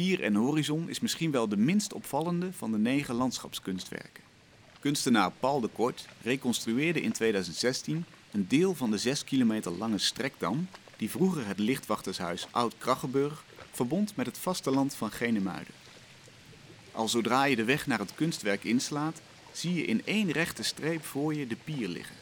Pier en Horizon is misschien wel de minst opvallende van de negen landschapskunstwerken. Kunstenaar Paul de Kort reconstrueerde in 2016 een deel van de 6 kilometer lange strekdam die vroeger het lichtwachtershuis Oud-Krachenburg verbond met het vasteland van Genemuiden. Al zodra je de weg naar het kunstwerk inslaat, zie je in één rechte streep voor je de pier liggen.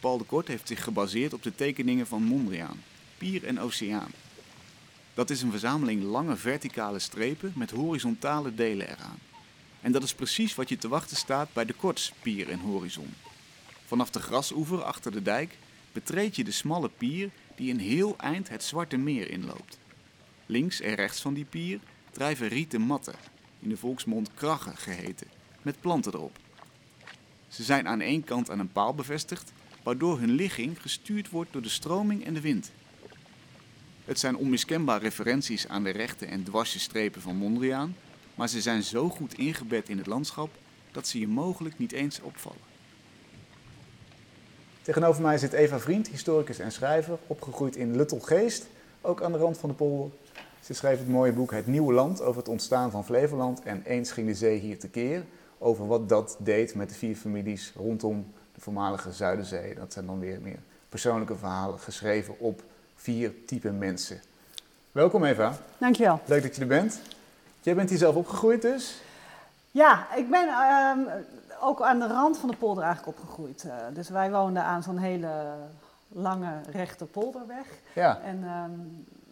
Paul de Kort heeft zich gebaseerd op de tekeningen van Mondriaan, Pier en Oceaan. Dat is een verzameling lange verticale strepen met horizontale delen eraan. En dat is precies wat je te wachten staat bij de Korts Pier en Horizon. Vanaf de grasoever achter de dijk betreed je de smalle pier die een heel eind het Zwarte Meer inloopt. Links en rechts van die pier drijven rieten matten, in de volksmond kraggen geheten, met planten erop. Ze zijn aan één kant aan een paal bevestigd, waardoor hun ligging gestuurd wordt door de stroming en de wind. Het zijn onmiskenbaar referenties aan de rechte en dwarse strepen van Mondriaan, maar ze zijn zo goed ingebed in het landschap dat ze je mogelijk niet eens opvallen. Tegenover mij zit Eva Vriend, historicus en schrijver, opgegroeid in Luttelgeest, ook aan de rand van de polder. Ze schreef het mooie boek Het Nieuwe Land over het ontstaan van Flevoland en eens ging de zee hier tekeer. Over wat dat deed met de vier families rondom de voormalige Zuiderzee. Dat zijn dan weer meer persoonlijke verhalen geschreven op vier typen mensen. Welkom Eva. Dankjewel. Leuk dat je er bent. Jij bent hier zelf opgegroeid dus? Ja, ik ben ehm, ook aan de rand van de polder eigenlijk opgegroeid. Uh, dus wij woonden aan zo'n hele lange rechte polderweg. Ja. En ehm,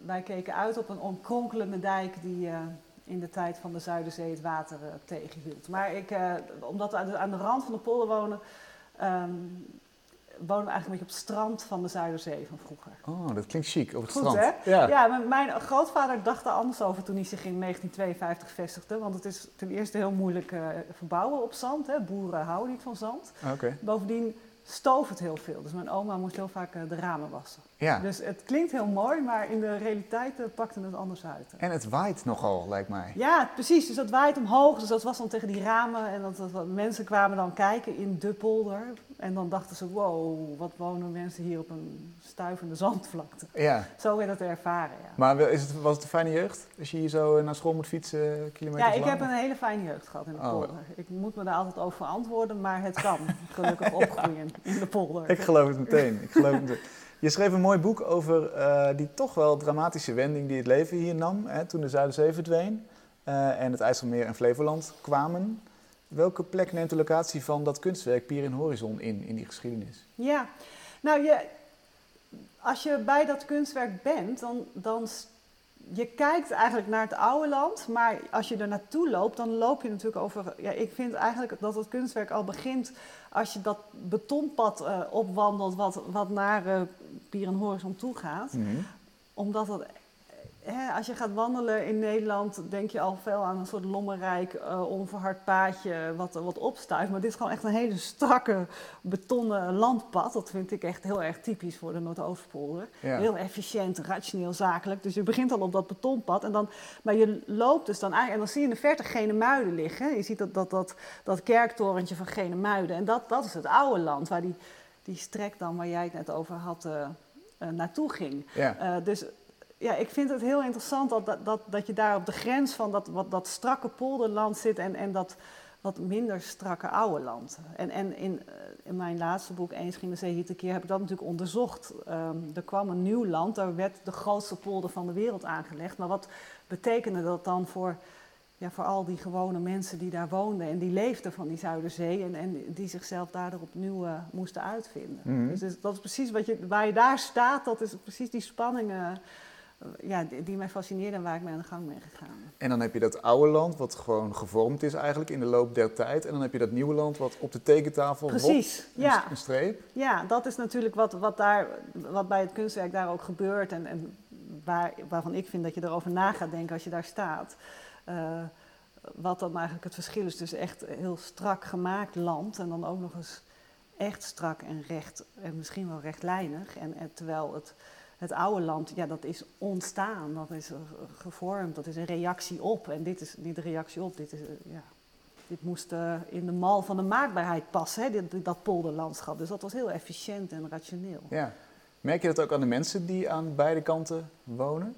wij keken uit op een onkronkelende dijk die uh, in de tijd van de Zuiderzee het water uh, tegenhield. Maar ik, omdat we aan de, rand van de polder wonen, um, wonen we eigenlijk een beetje op het strand van de Zuiderzee van vroeger. Oh, dat klinkt chic, op het Goed, strand. Hè? Ja. ja, mijn grootvader dacht er anders over toen hij zich in 1952 vestigde. Want het is ten eerste heel moeilijk uh, verbouwen op zand. Hè. Boeren houden niet van zand. Okay. Bovendien stoof het heel veel. Dus mijn oma moest heel vaak uh, de ramen wassen. Ja. Dus het klinkt heel mooi, maar in de realiteit uh, pakte het anders uit. En het waait nogal, lijkt mij. Ja, precies. Dus dat waait omhoog. Dus dat was dan tegen die ramen. En dat, dat, mensen kwamen dan kijken in de polder. En dan dachten ze, wow, wat wonen mensen hier op een stuivende zandvlakte. Ja. Zo werd het ervaren, ja. Maar is het, was het een fijne jeugd? Als je hier zo naar school moet fietsen, kilometers Ja, ik lang? heb een hele fijne jeugd gehad in de Oh. polder. Ik moet me daar altijd over verantwoorden, maar het kan. Gelukkig opgroeien in de polder. Ik geloof het meteen. Ik geloof het meteen. Je schreef een mooi boek over eh, die toch wel dramatische wending die het leven hier nam. Hè, toen de Zuiderzee verdween eh, en het IJsselmeer en Flevoland kwamen. Welke plek neemt de locatie van dat kunstwerk Pier in Horizon in, in die geschiedenis? Ja, nou je, als je bij dat kunstwerk bent, dan, dan je kijkt eigenlijk naar het oude land, maar als je er naartoe loopt, dan loop je natuurlijk over. Ja, ik vind eigenlijk dat het kunstwerk al begint als je dat betonpad uh, opwandelt, wat, wat naar uh, Pier en Horizon toe gaat. Mhm. Omdat het. Hè, als je gaat wandelen in Nederland, denk je al veel aan een soort lommerrijk, uh, onverhard paadje wat, wat opstuift. Maar dit is gewoon echt een hele strakke betonnen landpad. Dat vind ik echt heel erg typisch voor de Noordoostpolder. Ja. Heel efficiënt, rationeel, zakelijk. Dus je begint al op dat betonpad. En dan, maar je loopt dus dan eigenlijk, en dan zie je in de verte Genemuiden liggen. Je ziet dat, dat, dat, dat kerktorentje van Genemuiden. En dat, dat is het oude land, waar die, die strek dan, waar jij het net over had, uh, uh, naartoe ging. Ja. Uh, dus ja, ik vind het heel interessant dat, dat, dat, dat je daar op de grens van dat, wat, dat strakke polderland zit en, en dat wat minder strakke oude land. En, en in, in mijn laatste boek, Eens ging de zee hier keer, heb ik dat natuurlijk onderzocht. Um, er kwam een nieuw land, daar werd de grootste polder van de wereld aangelegd. Maar wat betekende dat dan voor, ja, voor al die gewone mensen die daar woonden en die leefden van die Zuiderzee en, en die zichzelf daardoor opnieuw uh, moesten uitvinden? Mhm. Dus, dus dat is precies wat je, waar je daar staat, dat is precies die spanning. Uh, ja, die, mij fascineerde en waar ik mee aan de gang ben gegaan. En dan heb je dat oude land, wat gewoon gevormd is eigenlijk in de loop der tijd. En dan heb je dat nieuwe land, wat op de tekentafel Precies, ropt, ja. een streep. Ja, dat is natuurlijk wat, wat, daar, wat bij het kunstwerk daar ook gebeurt. En, en waar, waarvan ik vind dat je erover na gaat denken als je daar staat. Uh, wat dan eigenlijk het verschil is tussen echt heel strak gemaakt land en dan ook nog eens echt strak en recht en misschien wel rechtlijnig. En, en terwijl het het oude land, ja, dat is ontstaan, dat is gevormd, dat is een reactie op. En dit is niet de reactie op, dit, is, ja, dit moest uh, in de mal van de maakbaarheid passen, hè, dat polderlandschap. Dus dat was heel efficiënt en rationeel. Ja. Merk je dat ook aan de mensen die aan beide kanten wonen?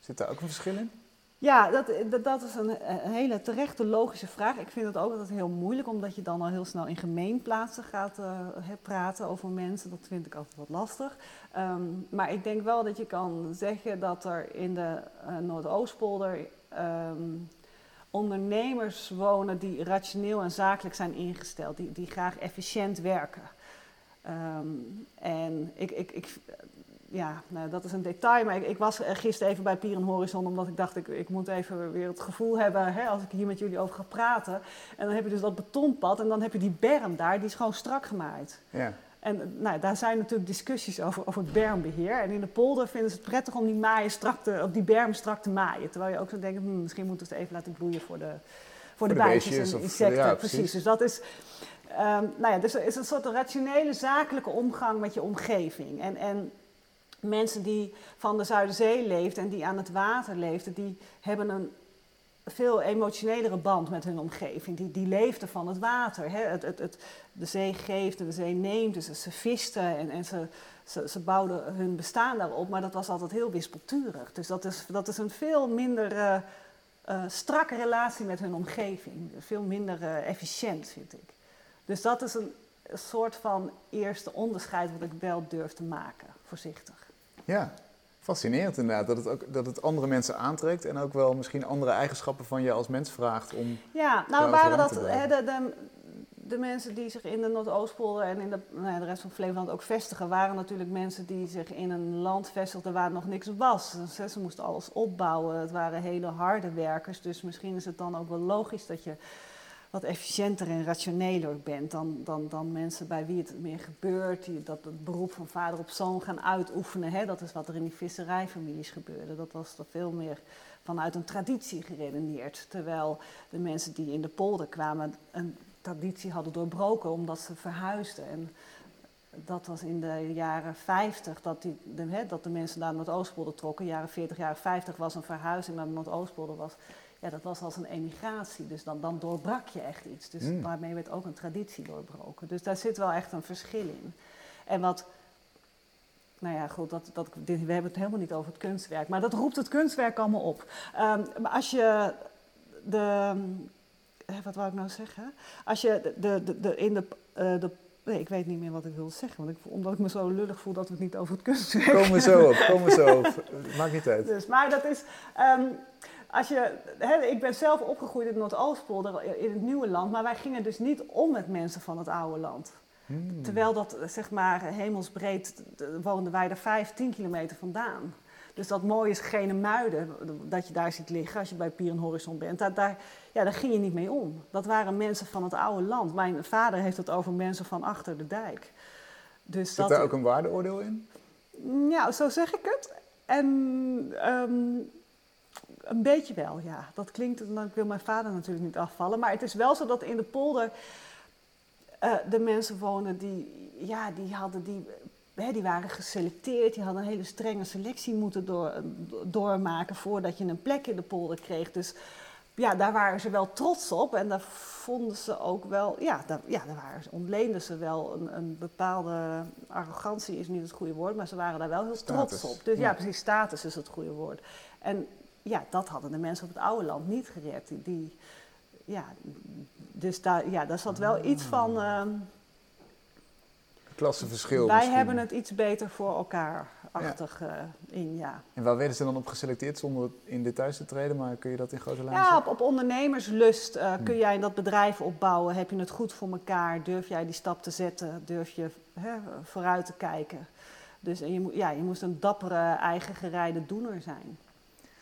Zit daar ook een verschil in? Ja, dat, dat, is een, hele terechte logische vraag. Ik vind het ook altijd heel moeilijk, omdat je dan al heel snel in gemeenplaatsen gaat uh, praten over mensen. Dat vind ik altijd wat lastig. Um, maar ik denk wel dat je kan zeggen dat er in de uh, Noordoostpolder um, ondernemers wonen die rationeel en zakelijk zijn ingesteld, die, die graag efficiënt werken. Um, en ik, ik, ik, ja, nou, dat is een detail, maar ik, ik was gisteren even bij Pier en Horizon, omdat ik dacht, ik, ik moet even weer het gevoel hebben hè, als ik hier met jullie over ga praten. En dan heb je dus dat betonpad en dan heb je die berm daar, die is gewoon strak gemaaid. Ja. En nou, daar zijn natuurlijk discussies over, over het bermbeheer. En in de polder vinden ze het prettig om die, maaien strak te, op die berm strak te maaien. Terwijl je ook zou denken, hm, misschien moeten we het even laten bloeien voor de, voor, voor de, de bijtjes en insecten. ja, precies. precies. Dus dat is, ehm, nou ja, dus er is een soort rationele zakelijke omgang met je omgeving. En, en mensen die van de Zuiderzee leefden en die aan het water leefden, die hebben een veel emotionelere band met hun omgeving. Die, die leefden van het water. Hè? Het, het, het, de zee geeft en de zee neemt. Dus ze visten en, en ze, ze, ze bouwden hun bestaan daarop. Maar dat was altijd heel wispelturig. Dus dat is, dat is een veel minder eh, eh, strakke relatie met hun omgeving. Veel minder eh, efficiënt, vind ik. Dus dat is een, een soort van eerste onderscheid wat ik wel durf te maken, voorzichtig. Ja, fascinerend inderdaad. Dat het, ook, dat het andere mensen aantrekt en ook wel misschien andere eigenschappen van je als mens vraagt om... Ja, nou waren dat hè, de, de, de mensen die zich in de Noordoostpolder en in de, nou ja, de rest van Flevoland ook vestigen, waren natuurlijk mensen die zich in een land vestigden waar nog niks was. Ze, ze moesten alles opbouwen. Het waren hele harde werkers. Dus misschien is het dan ook wel logisch dat je wat efficiënter en rationeler bent dan, dan, dan mensen bij wie het meer gebeurt, die dat het beroep van vader op zoon gaan uitoefenen. Hè? Dat is wat er in die visserijfamilies gebeurde. Dat was er veel meer vanuit een traditie geredeneerd. Terwijl de mensen die in de polder kwamen een traditie hadden doorbroken omdat ze verhuisden. En dat was in de jaren 50 dat, die, de, hè, dat de mensen naar Noordoostpolder trokken. Jaren 40, jaren 50 was een verhuizing naar Noordoostpolder. Was, ja, dat was als een emigratie. Dus dan, dan doorbrak je echt iets. Dus Mm. daarmee werd ook een traditie doorbroken. Dus daar zit wel echt een verschil in. En wat nou ja, goed, dat, dat, we hebben het helemaal niet over het kunstwerk, maar dat roept het kunstwerk allemaal op. Ehm, maar als je de, wat wou ik nou zeggen? Als je de, de, de, de- in de, eh, de, nee, ik weet niet meer wat ik wilde zeggen, want ik, omdat ik me zo lullig voel dat we het niet over het kunstwerk Komen we zo op, komen we zo op. Maakt niet uit. dus, maar dat is, ehm, als je, hè, ik ben zelf opgegroeid in Noordoostpolder, in het nieuwe land, maar wij gingen dus niet om met mensen van het oude land. Hmm. Terwijl dat, zeg maar, hemelsbreed woonden wij er 5, 10 kilometer vandaan. Dus dat mooie is geen muiden dat je daar ziet liggen als je bij Pier en Horizon bent. Daar, daar, ja, daar ging je niet mee om. Dat waren mensen van het oude land. Mijn vader heeft het over mensen van achter de dijk. Dus Zit dat, daar ook een waardeoordeel in? ja, zo zeg ik het. En ehm, een beetje wel, ja. Dat klinkt, ik wil mijn vader natuurlijk niet afvallen. Maar het is wel zo dat in de polder eh, de mensen wonen die, ja, die hadden die, hè, die waren geselecteerd. Die hadden een hele strenge selectie moeten door, doormaken voordat je een plek in de polder kreeg. Dus ja, daar waren ze wel trots op en daar vonden ze ook wel, ja, daar, ja, daar waren, ze- ontleenden ze wel een, een bepaalde arrogantie, is niet het goede woord, maar ze waren daar wel heel trots op. Dus ja. ja. precies, status is het goede woord. En ja, dat hadden de mensen op het oude land niet gered. Die, die, ja, dus daar, ja, daar zat wel iets van, ehm, Klassenverschil wij misschien. hebben het iets beter voor elkaar achtig eh, in, ja. En waar werden ze dan op geselecteerd zonder in details te treden? Maar kun je dat in grote lijnen Ja, zeggen? op, op ondernemerslust eh, kun Hm. jij dat bedrijf opbouwen. Heb je het goed voor elkaar? Durf jij die stap te zetten? Durf je hè, vooruit te kijken? Dus en je, moet, ja, je moest een dappere, eigen gerijde doener zijn.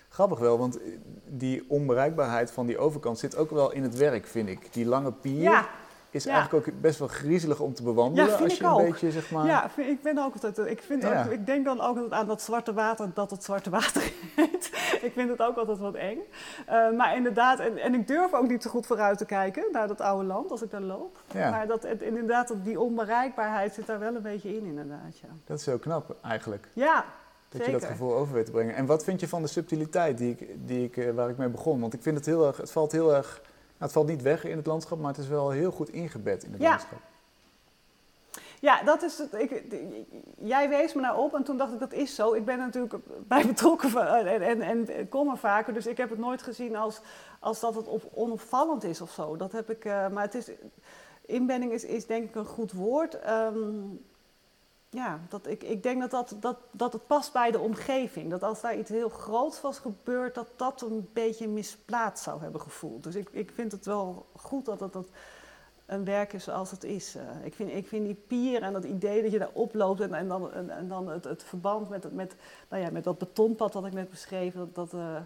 Grappig wel, want die onbereikbaarheid van die overkant zit ook wel in het werk, vind ik. Die lange pier Ja, is ja. eigenlijk ook best wel griezelig om te bewandelen. Ja, vind als ik je een ook. beetje, zeg maar... ja vind- ik, ben ook altijd, ik, vind Ja. ook, ik denk dan ook altijd aan dat zwarte water dat het zwarte water heet. ik vind het ook altijd wat eng. Eh, maar inderdaad, en, en ik durf ook niet zo goed vooruit te kijken naar dat oude land als ik daar loop. Ja, Maar dat, het- inderdaad, die onbereikbaarheid zit daar wel een beetje in, inderdaad. Ja, dat is heel knap eigenlijk. ja Dat zeker. je dat gevoel over weet te brengen. En wat vind je van de subtiliteit die ik, die ik, eh, waar ik mee begon? Want ik vind het heel erg, het valt heel erg, het valt niet weg in het landschap, maar het is wel heel goed ingebed in het Ja. landschap. Ja, dat is het. Ik, jij wees me naar op en toen dacht ik dat is zo. Ik ben er natuurlijk bij betrokken van, en, en, en, kom er vaker. Dus ik heb het nooit gezien als, als dat het op, onopvallend is of zo. Dat heb ik, uh, maar het is, inbending is, is denk ik een goed woord. Um, ja, dat, ik, ik denk dat, dat, dat, dat het past bij de omgeving. Dat als daar iets heel groots was gebeurd, dat dat een beetje misplaatst zou hebben gevoeld. Dus ik, ik vind het wel goed dat het dat een werk is zoals het is. Uh, ik, vind, ik vind die pier en dat idee dat je daar oploopt en, en dan, en, en dan het, het, verband met, met, nou ja, met dat betonpad wat ik net beschreef, dat, dat, uh,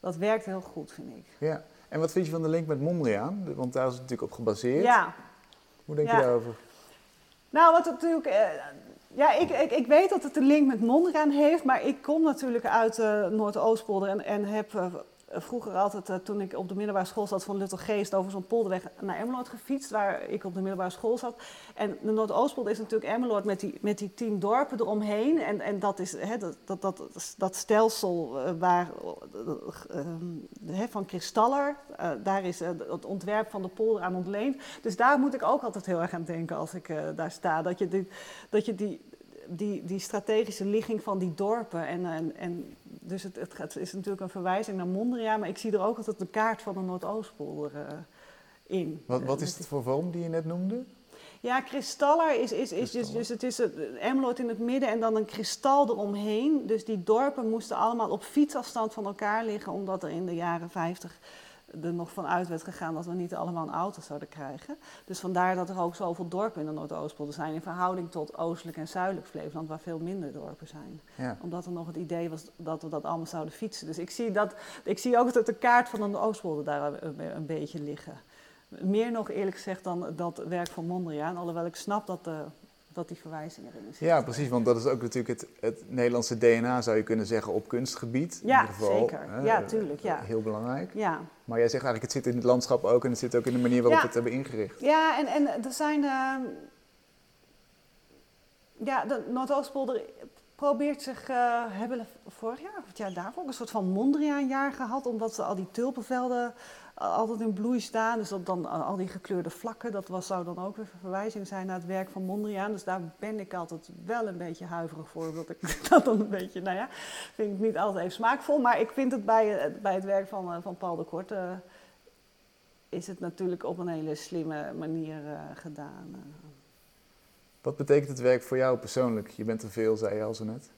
dat werkt heel goed, vind ik. Ja, en wat vind je van de link met Mondriaan? Want daar is het natuurlijk op gebaseerd. Ja. Hoe denk je daarover? Nou, wat natuurlijk. Uh, ja, ik, ik, ik, weet dat het een link met Mondriaan heeft, maar ik kom natuurlijk uit uh, Noordoostpolder en, en heb uh, vroeger altijd, uh, toen ik op de middelbare school zat van Luttelgeest, over zo'n polderweg naar Emmeloord gefietst, waar ik op de middelbare school zat. En de Noordoostpolder is natuurlijk Emmeloord met die, met die tien dorpen eromheen. En, en dat is hè, dat, dat, dat, dat stelsel waar, van Kristaller, daar is het ontwerp van de polder aan ontleend. Dus daar moet ik ook altijd heel erg aan denken als ik daar sta. Dat je, die, dat je die, die, die strategische ligging van die dorpen. En, en, en dus het, het, is natuurlijk een verwijzing naar Mondriaan, maar ik zie er ook altijd de kaart van de Noordoostpolder uh, in. Wat, wat is het voor vorm die je net noemde? Ja, kristaller is, is, is dus, dus het is Emmeloord in het midden en dan een kristal eromheen. Dus die dorpen moesten allemaal op fietsafstand van elkaar liggen, omdat er in de jaren 50 er nog vanuit werd gegaan dat we niet allemaal een auto zouden krijgen. Dus vandaar dat er ook zoveel dorpen in de Noordoostpolder zijn in verhouding tot oostelijk en zuidelijk Flevoland, waar veel minder dorpen zijn. Ja. Omdat er nog het idee was dat we dat allemaal zouden fietsen. Dus ik zie, dat, ik zie ook dat de kaart van de Noordoostpolder daar een, een, beetje liggen. Meer nog eerlijk gezegd dan dat werk van Mondriaan, alhoewel ik snap dat de dat die verwijzing erin zit. Ja, precies, want dat is ook natuurlijk het, het Nederlandse DNA, zou je kunnen zeggen, op kunstgebied. Ja, in ieder geval, zeker. Hè, ja, tuurlijk. Ja. Heel belangrijk. Ja. Maar jij zegt eigenlijk, het zit in het landschap ook en het zit ook in de manier waarop we het hebben ingericht. Ja, en, en er zijn... Uh, ja, de Noordoostpolder probeert zich, uh, hebben vorig jaar of het jaar daarvoor ook een soort van Mondriaanjaar gehad, omdat ze al die tulpenvelden altijd in bloei staan. Dus dat dan al die gekleurde vlakken, dat was, zou dan ook weer een verwijzing zijn naar het werk van Mondriaan. Dus daar ben ik altijd wel een beetje huiverig voor. Dat ik dat dan een beetje, nou ja, vind ik niet altijd even smaakvol. Maar ik vind het bij, eh, bij het werk van, eh, van Paul de Kort, uh, is het natuurlijk op een hele slimme manier uh, gedaan. Wat betekent het werk voor jou persoonlijk? Je bent er veel, zei je al zo net.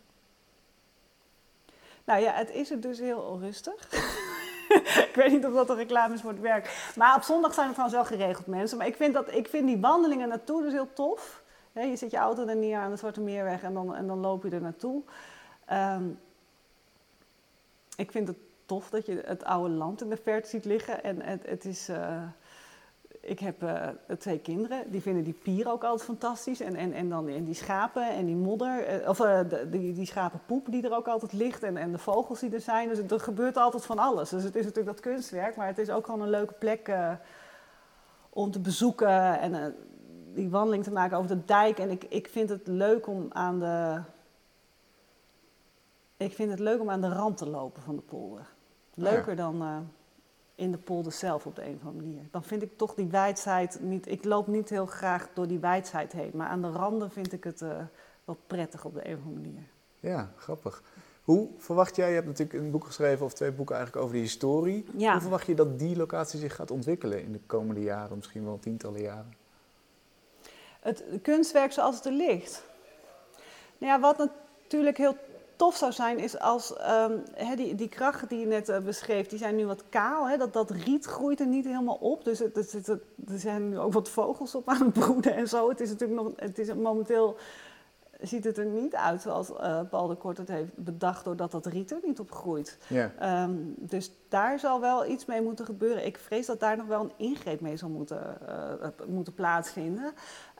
Nou ja, het is er dus heel rustig. ik weet niet of dat een reclame is voor het werk. Maar op zondag zijn er trouwens wel geregeld mensen. Maar ik vind, dat, ik vind die wandelingen naartoe dus heel tof. je zet je auto er neer aan de Zwarte Meerweg en dan, en dan loop je er naartoe. Um, ik vind het tof dat je het oude land in de verte ziet liggen. En het, het is... Uh, ik heb uh, twee kinderen, die vinden die pier ook altijd fantastisch. En, en, en dan en die schapen en die modder, uh, of uh, die, die schapenpoep die er ook altijd ligt. En, en de vogels die er zijn. Dus er gebeurt altijd van alles. Dus het is natuurlijk dat kunstwerk, maar het is ook gewoon een leuke plek om te bezoeken. En die wandeling te maken over de dijk. En ik, ik vind het leuk om aan de. Ik vind het leuk om aan de rand te lopen van de polder. Leuker dan in de polder zelf op de een of andere manier. Dan vind ik toch die wijdheid niet. Ik loop niet heel graag door die wijdheid heen, maar aan de randen vind ik het uh, wel prettig op de een of andere manier. Ja, grappig. Hoe verwacht jij, je hebt natuurlijk een boek geschreven of twee boeken eigenlijk over de historie. Ja. Hoe verwacht je dat die locatie zich gaat ontwikkelen in de komende jaren, misschien wel tientallen jaren? Het kunstwerk zoals het er ligt. Nou ja, wat natuurlijk heel tof zou zijn, is als um, die, die krachten die je net uh, beschreef, die zijn nu wat kaal. He, dat, dat riet groeit er niet helemaal op. Dus het, er zijn nu ook wat vogels op aan het broeden en zo. Het is natuurlijk nog, het is momenteel ziet het er niet uit zoals uh, Paul de Kort het heeft bedacht, doordat dat riet er niet op groeit. Ja. Um, dus daar zal wel iets mee moeten gebeuren. Ik vrees dat daar nog wel een ingreep mee zal moeten, uh, moeten plaatsvinden.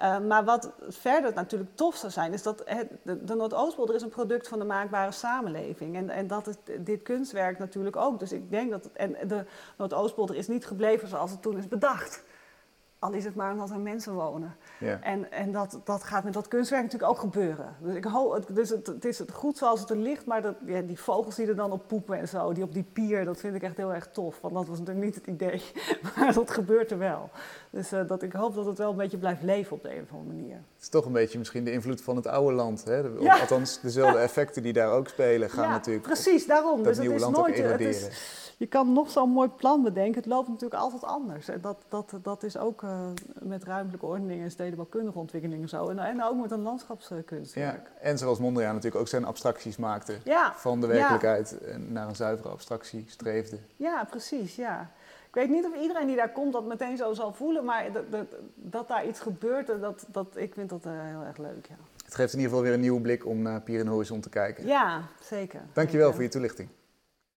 Uh, maar wat verder natuurlijk tof zou zijn, is dat het, de, de Noordoostpolder is een product van de maakbare samenleving. En, en dat is dit kunstwerk natuurlijk ook. Dus ik denk dat, het, en de Noordoostpolder is niet gebleven zoals het toen is bedacht Al is het maar omdat er mensen wonen. Ja. En, en dat, dat gaat met dat kunstwerk natuurlijk ook gebeuren. Dus, ik hoop, dus het, het is het goed zoals het er ligt, maar dat, ja, die vogels die er dan op poepen en zo, die op die pier, dat vind ik echt heel erg tof. Want dat was natuurlijk niet het idee, maar dat gebeurt er wel. Dus uh, dat, ik hoop dat het wel een beetje blijft leven op de een of andere manier. Het is toch een beetje misschien de invloed van het oude land. Hè? De, ja. Althans, dezelfde effecten die daar ook spelen gaan ja, natuurlijk. Precies, daarom. Dat dus nieuwe het is land nooit, ook eroderen. Je kan nog zo'n mooi plan bedenken, het loopt natuurlijk altijd anders. En dat, dat, dat is ook uh, met ruimtelijke ordening en stedenbouwkundige ontwikkelingen zo. En, en ook met een landschapskunstwerk. Ja, en zoals Mondriaan natuurlijk ook zijn abstracties maakte ja. van de werkelijkheid naar een zuivere abstractie streefde. Ja, precies, ja. Ik weet niet of iedereen die daar komt dat meteen zo zal voelen, maar dat, dat, dat daar iets gebeurt, dat, dat, ik vind dat uh, heel erg leuk, ja. Het geeft in ieder geval weer een nieuwe blik om naar Pier en Horizon te kijken. Ja, zeker. Dankjewel zeker. voor je toelichting.